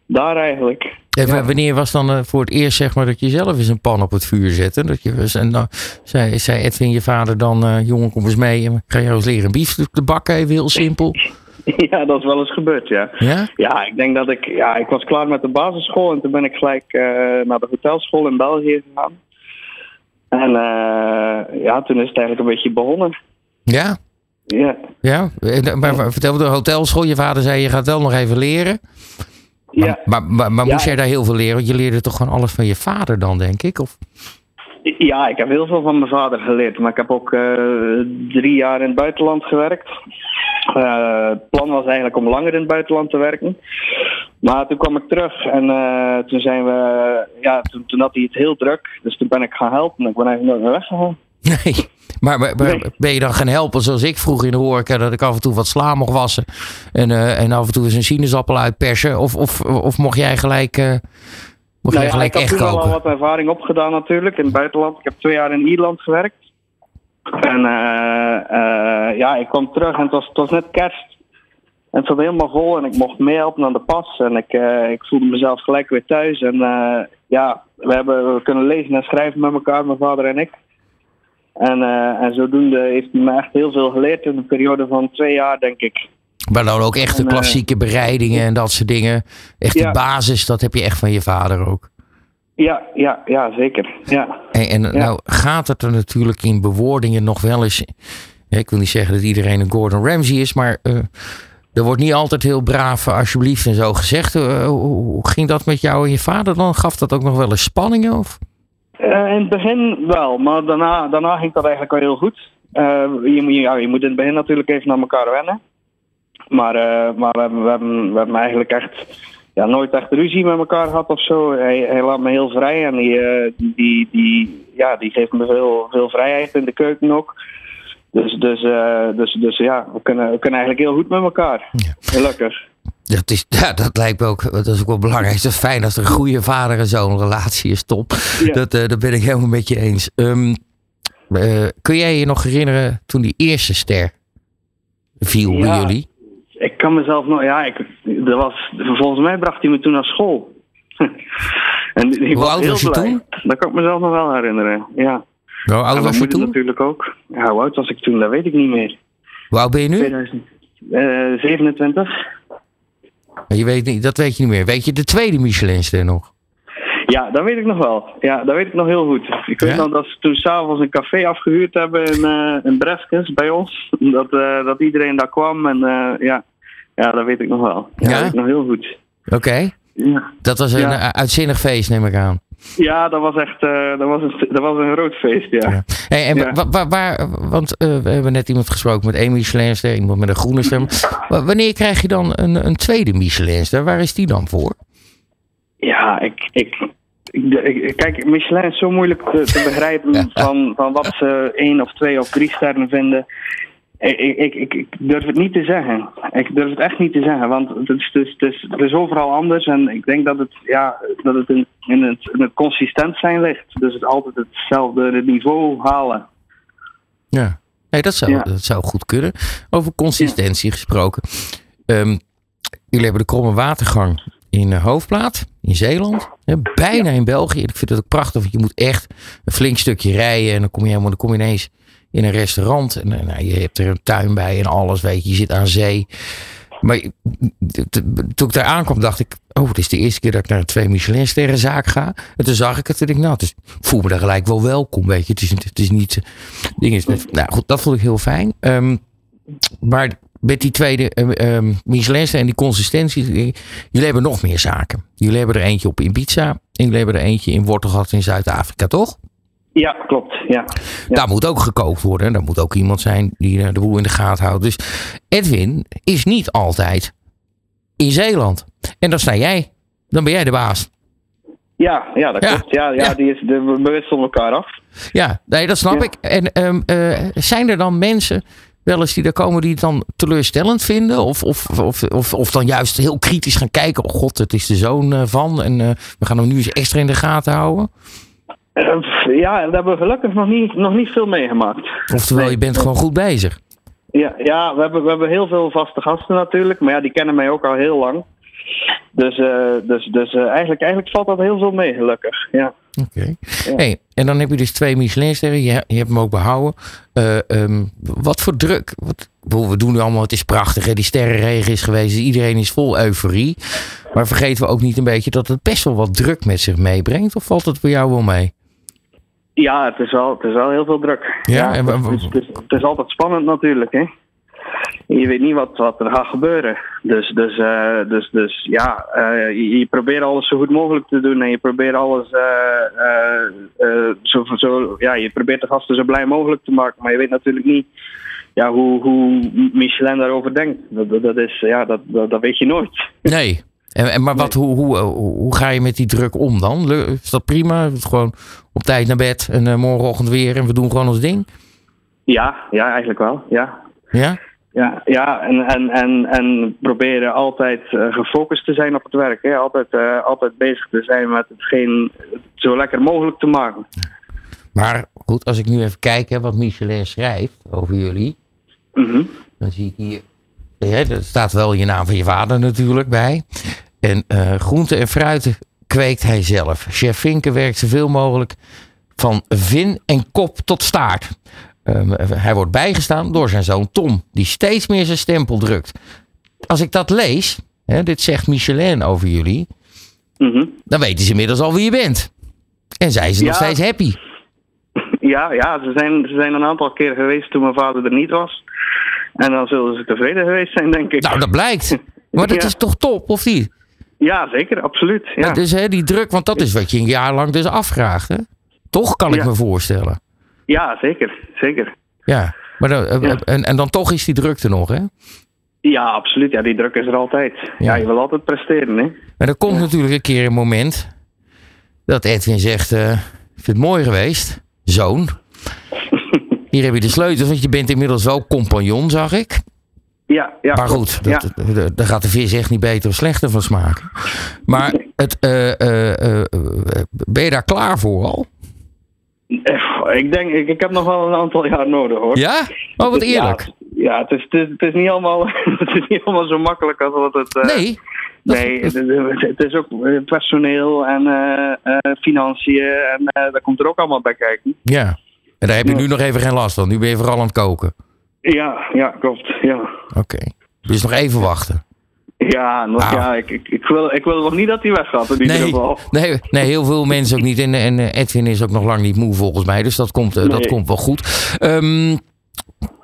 daar eigenlijk. En wa- wanneer was dan voor het eerst zeg maar dat je zelf eens een pan op het vuur zette? Dat je, en dan zei, zei Edwin, je vader dan, jongen kom eens mee. en Ga je eens leren een biefstuk te bakken, even heel simpel. [laughs] ja, dat is wel eens gebeurd, ja. Ja? Ja, ik denk dat ik, ja, ik was klaar met de basisschool en toen ben ik gelijk naar de hotelschool in België gegaan. En eh, ja, toen is het eigenlijk een beetje begonnen. Ja? Ja, Ja? En, Maar, maar vertel de hotelschool, je vader zei je gaat wel nog even leren. ja, Maar, maar, maar Ja. moest jij daar heel veel leren? Want je leerde toch gewoon alles van je vader dan, denk ik? Of? ja, ik heb heel veel van mijn vader geleerd. Maar ik heb ook eh, drie jaar in het buitenland gewerkt. Eh, het plan was eigenlijk om langer in het buitenland te werken. Maar toen kwam ik terug en eh, toen zijn we, ja, toen, toen had hij het heel druk. Dus toen ben ik gaan helpen en ik ben eigenlijk nooit meer weggegaan. [laughs] Nee. Maar, maar, maar Nee. ben je dan gaan helpen zoals ik vroeg in de horeca, dat ik af en toe wat sla mocht wassen en, eh, en af en toe eens een sinaasappel uitpersen? Of, of, of mocht jij gelijk, eh, mocht jij Nou ja, gelijk ik echt toen al koken? wat ervaring opgedaan natuurlijk in het buitenland. Ik heb twee jaar in Ierland gewerkt. En ja, ik kwam terug en het was, het was net kerst. En het helemaal vol en ik mocht meehelpen aan de pas. En ik, eh, ik voelde mezelf gelijk weer thuis. En eh, ja, we hebben we kunnen lezen en schrijven met elkaar, mijn vader en ik. En, eh, en zodoende heeft hij me echt heel veel geleerd in een periode van twee jaar, denk ik. Maar dan ook echt de klassieke bereidingen en dat soort dingen. Echt de basis, dat heb je echt van je vader ook. Ja, ja, ja, zeker. Ja. En, en nou gaat het er natuurlijk in bewoordingen nog wel eens. Ik wil niet zeggen dat iedereen een Gordon Ramsay is, maar er wordt niet altijd heel braaf, eh, alsjeblieft en zo gezegd. Eh, hoe, ging dat met jou en je vader dan? Gaf dat ook nog wel eens spanningen? Of? Eh, in het begin wel, maar daarna, daarna ging dat eigenlijk wel heel goed. Je, moet, ja, je moet in het begin natuurlijk even naar elkaar wennen. Maar, maar we, hebben, we, hebben, eigenlijk echt ja, nooit echt ruzie met elkaar gehad of zo. Hij, hij laat me heel vrij en die, die, die, ja, die geeft me veel, veel vrijheid in de keuken ook. Dus, dus, eh, dus, dus ja, we kunnen, we kunnen eigenlijk heel goed met elkaar. Gelukkig. Dat, is, ja, dat lijkt me ook, dat is ook wel belangrijk. Het is fijn als er een goede vader en zoon relatie is, top. Ja. Dat, eh, dat ben ik helemaal met je eens. Ehm, eh, kun jij je nog herinneren toen die eerste ster viel bij Ja. jullie? Ik kan mezelf nog, ja, ik, er was, volgens mij bracht hij me toen naar school. [laughs] en die Hoe oud heel was je blij. toen? Dat kan ik mezelf nog wel herinneren, ja. Hoe oud was je toen? natuurlijk ook. Ja, hoe oud was ik toen? Dat weet ik niet meer. Hoe oud ben je nu? 2000, eh, 27? Je weet niet, dat weet je niet meer. Weet je de tweede Michelinster nog? Ja, dat weet ik nog wel. Ja, dat weet ik nog heel goed. Ik weet Ja? nog dat ze toen s'avonds een café afgehuurd hebben in, eh in Breskes bij ons. Dat, eh, dat iedereen daar kwam en ja. ja, dat weet ik nog wel. Ja, Ja? dat weet ik nog heel goed. Oké. Ja. Dat was een Ja. eh, uitzinnig feest, neem ik aan. Ja, dat was echt eh, dat was een, dat was een groot feest, ja. Ja. Hey, en Ja. wa- wa- waar, want eh, we hebben net iemand gesproken met één Michelinster, iemand met een groene ster. [laughs] Wa- Wanneer krijg je dan een, een tweede Michelinster? Waar is die dan voor? Ja, ik, ik, ik, ik- kijk, Michelin is zo moeilijk te, te begrijpen [laughs] van, van wat ze één of twee of drie sterren vinden. Ik, ik, ik, durf het niet te zeggen. Ik durf het echt niet te zeggen, want het is, het is, het is, het is overal anders. En ik denk dat het, ja, dat het in, in, het, in het consistent zijn ligt. Dus het altijd hetzelfde niveau halen. Ja. Nee, dat zou, Ja. dat zou goed kunnen. Over consistentie gesproken. Ehm, jullie hebben de Kromme Watergang in eh, Hoofdplaat, in Zeeland. Bijna in België. Ik vind het ook prachtig, want je moet echt een flink stukje rijden. En dan kom je helemaal, dan kom je ineens in een restaurant. En eh, nou, je hebt er een tuin bij en alles, weet je. Je zit aan zee. Maar toen ik daar aankwam, dacht ik... Oh, het is de eerste keer dat ik naar een twee Michelin-sterrenzaak ga. En toen zag ik het en ik, nou, dus voel me daar gelijk wel welkom, weet je. Het is, het is niet... eh, Ding is nou goed, dat vond ik heel fijn. Ehm, maar met die tweede eh, ehm Michelinster en die consistentie... eh, Jullie hebben nog meer zaken. Jullie hebben er eentje op Ibiza. En jullie hebben er eentje in Wortelgat in Zuid-Afrika, toch? Ja, klopt. Ja. Ja. Daar moet ook gekookt worden. En daar moet ook iemand zijn die eh, de boel in de gaten houdt. Dus Edwin is niet altijd in Zeeland. En dan sta jij. Dan ben jij de baas. Ja, ja, dat Ja. klopt. Ja, ja, Ja. Die is, de, we wisselen elkaar af. Ja, nee, dat snap ik. En ehm, eh, zijn er dan mensen wel eens die er komen die het dan teleurstellend vinden? Of, of, of, of, of dan juist heel kritisch gaan kijken. Oh god, het is de zoon eh, van. En we gaan hem nu eens extra in de gaten houden. Eh, ja, daar hebben we gelukkig nog niet, nog niet veel meegemaakt. Oftewel, je bent gewoon goed bezig. Ja, ja we, hebben, we hebben heel veel vaste gasten natuurlijk, maar ja, die kennen mij ook al heel lang. Dus, eh, dus, dus eh, eigenlijk, eigenlijk valt dat heel veel mee, gelukkig. Ja. Oké. Hey, en dan heb je dus twee Michelinsterren. Je, je hebt hem ook behouden. Eh, ehm, wat voor druk? Wat, we doen nu allemaal, het is prachtig. Hè? Die sterrenregen is geweest. Iedereen is vol euforie. Maar vergeten we ook niet een beetje dat het best wel wat druk met zich meebrengt? Of valt het voor jou wel mee? Ja, het is wel, het is wel heel veel druk. Ja, en het, is, het, is, het is altijd spannend natuurlijk, hè. Je weet niet wat, wat er gaat gebeuren. Dus, dus, eh, dus, dus ja, eh, je, je probeert alles zo goed mogelijk te doen en je probeert alles eh, zo, zo, ja, je probeert de gasten zo blij mogelijk te maken. Maar je weet natuurlijk niet ja, hoe, hoe Michelin daarover denkt. Dat, dat, dat is, ja, dat, dat, dat weet je nooit. Nee. En, en, maar wat, hoe, hoe, hoe, hoe ga je met die druk om dan? Is dat prima? Is Gewoon op tijd naar bed en eh, morgenochtend weer en we doen gewoon ons ding? Ja, ja, eigenlijk wel. Ja, Ja? Ja, ja en, en, en, en proberen altijd eh, gefocust te zijn op het werk. Hè? Altijd, eh, altijd bezig te zijn met hetgeen zo lekker mogelijk te maken. Maar goed, als ik nu even kijk hè, wat Michelin schrijft over jullie. Mhm. Dan zie ik hier, ja, er staat wel je naam van je vader natuurlijk bij. En eh groenten en fruiten kweekt hij zelf. Chef Vinken werkt zoveel mogelijk van vin en kop tot staart. Ehm, hij wordt bijgestaan door zijn zoon Tom, die steeds meer zijn stempel drukt. Als ik dat lees, hè, dit zegt Michelin over jullie, Mhm. dan weten ze inmiddels al wie je bent. En zijn ze nog steeds happy. Ja, ja ze, zijn, ze zijn een aantal keer geweest toen mijn vader er niet was. En dan zullen ze tevreden geweest zijn, denk ik. Nou, dat blijkt. [laughs] Maar dat Ja. is toch top, of niet? Ja, zeker, absoluut. Ja. Maar Dus hè, die druk, want dat is wat je een jaar lang dus afvraagt. Hè? Toch kan ik Ja. me voorstellen. ja, zeker, zeker. Ja. Maar dan, eh, Ja. En, en dan toch is die drukte nog, hè? Ja, absoluut. Ja, die druk is er altijd. Ja, je wil altijd presteren, hè. Maar er komt natuurlijk een keer een moment dat Edwin zegt: eh, Ik vind het mooi geweest, zoon. Hier heb je de sleutels, want je bent inmiddels wel compagnon, zag ik. Ja, ja. Maar goed, ja. dat- daar gaat de vis echt niet beter of slechter van smaken. Maar het, eh, eh, eh, eh, ben je daar klaar voor al? Eh, Ik denk, ik, ik heb nog wel een aantal jaar nodig, hoor. Ja? Oh, wat eerlijk. Ja, ja, het, is, het, is, het, is niet allemaal, [laughs] het is niet allemaal zo makkelijk als wat het... eh, Nee. dat- Nee, het, is ook eh, personeel en eh, eh, financiën en eh daar komt er ook allemaal bij kijken. Ja. En daar heb je nu nog even geen last van. Nu ben je vooral aan het koken. Ja, ja, klopt. Ja, Oké. Dus nog even wachten. ja, nog, Nou. ja ik, ik, ik, wil, ik wil nog niet dat hij weggaat in ieder Nee, geval. nee, nee, heel veel mensen ook niet. En, en Edwin is ook nog lang niet moe volgens mij. Dus dat komt, eh, dat komt wel goed. Ehm,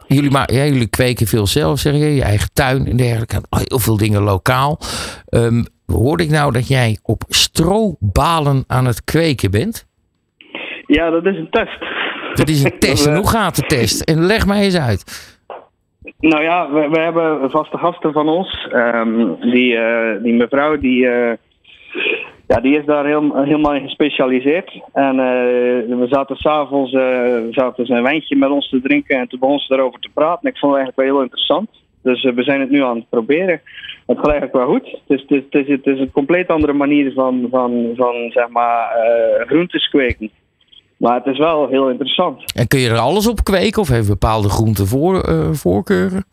jullie, ma- ja, jullie kweken veel zelf, zeg je. Je eigen tuin en dergelijke. Heel veel dingen lokaal. Ehm, hoorde ik nou dat jij op strobalen aan het kweken bent? Ja, dat is een test. Dat is een [laughs] test. En eh, hoe gaat de test? En leg mij eens uit. Nou ja, we, we hebben vaste gasten van ons. Ehm, die, eh, die mevrouw, die, eh, ja, die is daar heel, helemaal in gespecialiseerd. En we zaten s'avonds ze een wijntje met ons te drinken en toen begon ze daarover te praten. En ik vond het eigenlijk wel heel interessant. Dus we zijn het nu aan het proberen. Het gaat eigenlijk wel goed. Het is, het is, het is, een compleet andere manier van, van, van zeg maar, groentes kweken. Maar het is wel heel interessant. En kun je er alles op kweken? Of heeft bepaalde groenten voor, eh, voorkeuren?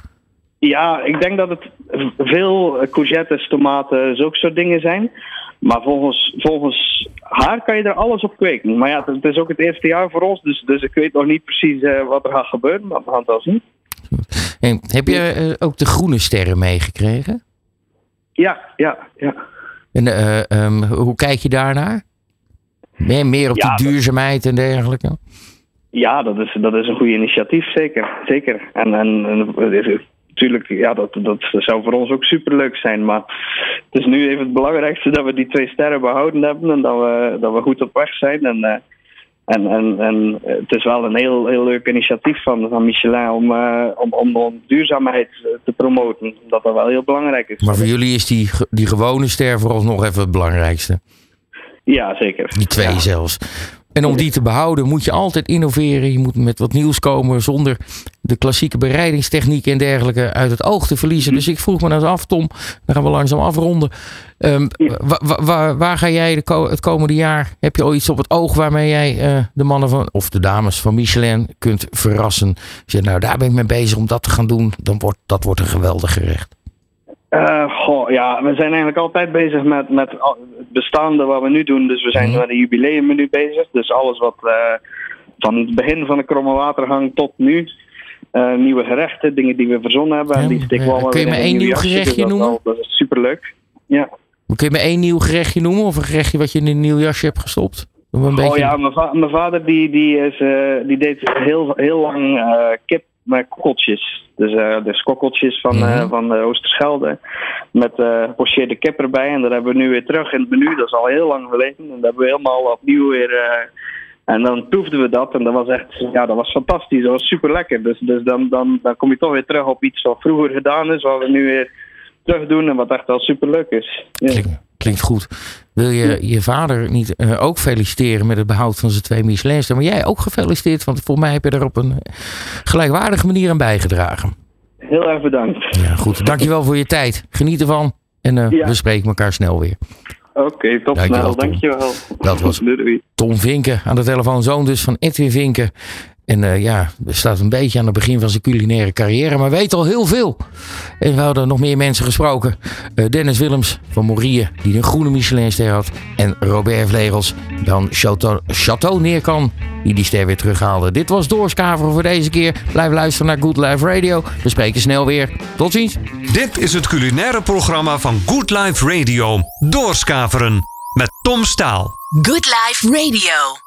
Ja, ik denk dat het veel eh, courgettes, tomaten, zulke soort dingen zijn. Maar volgens, volgens haar kan je er alles op kweken. Maar ja, het, is ook het eerste jaar voor ons. Dus, dus ik weet nog niet precies eh, wat er gaat gebeuren. Maar we gaan het wel zien. En heb je ook de groene sterren meegekregen? Ja, ja, ja. En eh, ehm, hoe kijk je daarnaar? Meer, meer op Ja, die duurzaamheid en dergelijke? Ja, dat is, dat is een goed initiatief, zeker. zeker. En, en, en natuurlijk, ja, dat, dat zou voor ons ook superleuk zijn. Maar het is nu even het belangrijkste dat we die twee sterren behouden hebben. En dat we, dat we goed op weg zijn. En, eh, en, en, en het is wel een heel, heel leuk initiatief van, van Michelin om, eh, om, om, om duurzaamheid te promoten. Dat dat wel heel belangrijk is. Maar voor jullie is die, die gewone ster vooralsnog even het belangrijkste. Ja, zeker. Die twee Ja. zelfs. En om die te behouden moet je altijd innoveren. Je moet met wat nieuws komen zonder de klassieke bereidingstechnieken en dergelijke uit het oog te verliezen. Dus ik vroeg me nou eens af, Tom, dan gaan we langzaam afronden. Ehm, wa- wa- wa- waar ga jij de ko- het komende jaar? Heb je al iets op het oog waarmee jij eh, de mannen van, of de dames van Michelin kunt verrassen? Zeg, nou, daar ben ik mee bezig om dat te gaan doen. Dan wordt dat wordt een geweldig gerecht. Eh, goh, ja, we zijn eigenlijk altijd bezig met, met het bestaande wat we nu doen. Dus we zijn Mhm. met een jubileummenu bezig. Dus alles wat eh, van het begin van de kromme watergang tot nu. eh, nieuwe gerechten, dingen die we verzonnen hebben. Ja, en die stikken we allemaal kun je me in één nieuw jasje. gerechtje Dus noemen? al- Dat is superleuk. Ja. Kun je me één nieuw gerechtje noemen? Of een gerechtje wat je in een nieuw jasje hebt gestopt? Een Oh beetje... ja, mijn, va- mijn vader die, die, is, die deed heel, heel lang kip met kokkeltjes. Dus, eh dus kokkeltjes van, eh, Mhm. van de Oosterschelde. Met eh gepocheerde kip erbij. En dat hebben we nu weer terug in het menu. Dat is al heel lang geleden. En dat hebben we helemaal opnieuw weer... eh, en dan proefden we dat. En dat was echt... Ja, dat was fantastisch. Dat was super lekker. Dus, dus dan, dan, dan kom je toch weer terug op iets wat vroeger gedaan is. Wat we nu weer terug doen. En wat echt wel super leuk is. Ja. Klinkt, goed. Wil je je vader niet eh, ook feliciteren met het behoud van zijn twee Michelin's? Maar jij ook gefeliciteerd, want voor mij heb je er op een gelijkwaardige manier aan bijgedragen. Heel erg bedankt. Ja, goed. Dankjewel voor je tijd. Geniet ervan. En eh, Ja. we spreken elkaar snel weer. Oké, tot Dankjewel, snel. Tom. Dankjewel. Dat was- Doei, doei. Tom Vinken aan de telefoon, zoon dus van Edwin Vinken. En eh, ja, staat een beetje aan het begin van zijn culinaire carrière, maar weet al heel veel. En we hadden nog meer mensen gesproken. Eh, Dennis Willems van Morieën, die een groene Michelinster had. En Robert Vlegels, dan Chateau, Chateau Neerkan, die die ster weer terughaalde. Dit was Doorskaveren voor deze keer. Blijf luisteren naar Good Life Radio. We spreken snel weer. Tot ziens. Dit is het culinaire programma van Good Life Radio. Doorskaveren met Tom Staal. Good Life Radio.